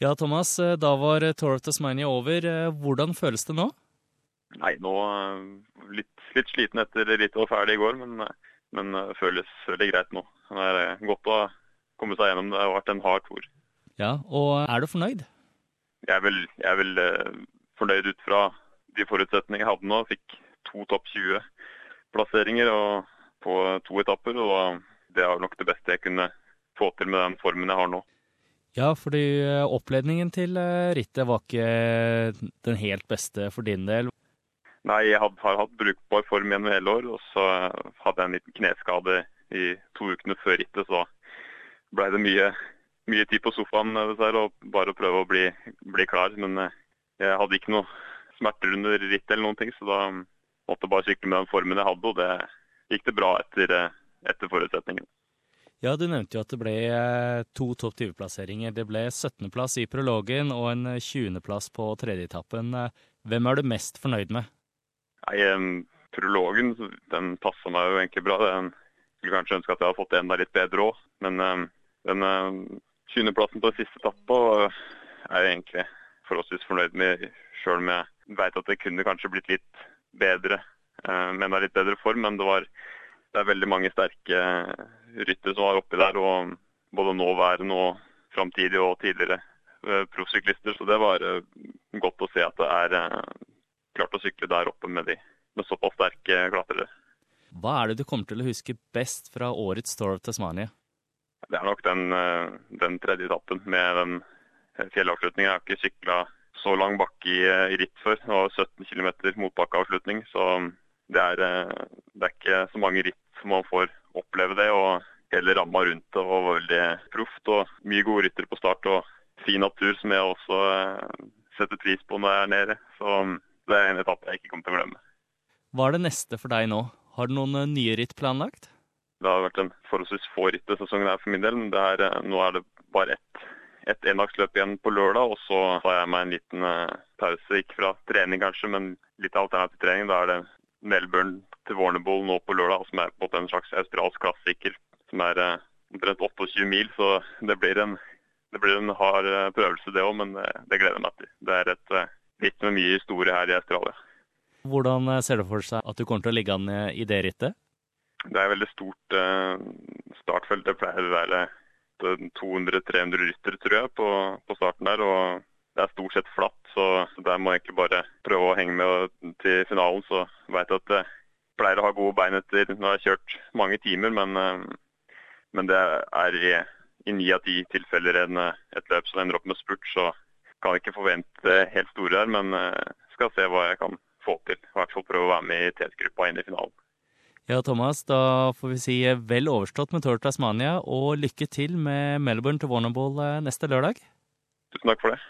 Ja, Thomas, da var Tour of Tasmania over. Hvordan føles det nå? Nei, nå litt, litt sliten etter litt og ferdig i går, men, men føles veldig greit nå. Det er godt å komme seg gjennom. Det har vært en hard tour. Ja, og er du fornøyd? Jeg er vel, jeg er vel fornøyd ut fra de forutsetningene jeg hadde nå. Fikk to topp 20-plasseringer på to etapper. og Det er nok det beste jeg kunne få til med den formen jeg har nå. Ja, fordi eh, oppledningen til eh, rittet var ikke den helt beste for din del? Nei, jeg har hatt brukbar form gjennom hele år. Og så hadde jeg en liten kneskade i to ukene før rittet, så ble det mye, mye tid på sofaen dessverre, og bare å prøve å bli, bli, klar. Men eh, jeg hadde ikke noe smerter under rittet eller noen ting, så da måtte jeg bare sykle med den formen jeg hadde, og det gikk det bra etter, etter forutsetningene. Ja, Du nevnte jo at det ble eh, to topp 20-plasseringer. Det ble 17.-plass i prologen og en 20.-plass på tredjeetappen. Hvem er du mest fornøyd med? Nei, Prologen den passa meg jo egentlig bra. Jeg skulle kanskje ønske at jeg hadde fått enda litt bedre òg. Men den 20.-plassen på siste etappa er jeg egentlig forholdsvis fornøyd med, sjøl om jeg veit at det kunne kanskje blitt litt bedre med enda litt bedre form. Men det var det er veldig mange sterke ryttere som var oppi der. og Både nåværende og framtidige og tidligere eh, proffsyklister. Så det var eh, godt å se at det er eh, klart å sykle der oppe med, de, med såpass sterke klatrere. Hva er det du kommer til å huske best fra årets Tour of Tasmania? Det er nok den, den tredje etappen med den fjellavslutningen. Jeg har ikke sykla så lang bakke i, i, ritt før. Det var 17 km motbakkeavslutning. Så det er, det er ikke så mange ritt man får Hele rundt det var veldig proft. og Mye gode ryttere på start og fin natur, som jeg også eh, setter pris på når jeg er nede. Så det er en etappe jeg ikke kommer til å glemme. Hva er det neste for deg nå? Har du noen eh, nye ritt planlagt? Det har vært en forholdsvis få ritt i sesongen her for min del. men er, eh, nå er det bare ett et endagsløp igjen på lørdag, og så tar jeg meg en liten pause. Ikke fra trening kanskje, men litt alternativ trening. Da er det Melbourne til Warnerboll nå på lørdag, som er på en slags australsk klassiker. Som er eh, omtrent 28 mil, så det blir en, det blir en hard eh, prøvelse det òg, men det, eh, gleder jeg meg til. Det er et ritt med mye historie her i Australia. Hvordan ser du for seg at du kommer til å ligge an i det rittet? Det er et veldig stort startfelt. Det pleier å være 200-300 ryttere, tror jeg, på, på starten der. og det er stort sett flatt, så der må jeg egentlig bare prøve å henge med til finalen. Så veit jeg at jeg pleier å ha gode bein etter når jeg har kjørt mange timer, men, men det er i, ni av ti tilfeller en, et løp som ender opp med spurt. Så kan jeg ikke forvente helt store her, men eh, skal se hva jeg kan få til. I hvert fall prøve å være med i TS-gruppa inn i finalen. Ja, Thomas, da får vi si vel overstått med Tour Tasmania, og lykke til med Melbourne til Warnerboll eh, neste lørdag. Tusen takk for det.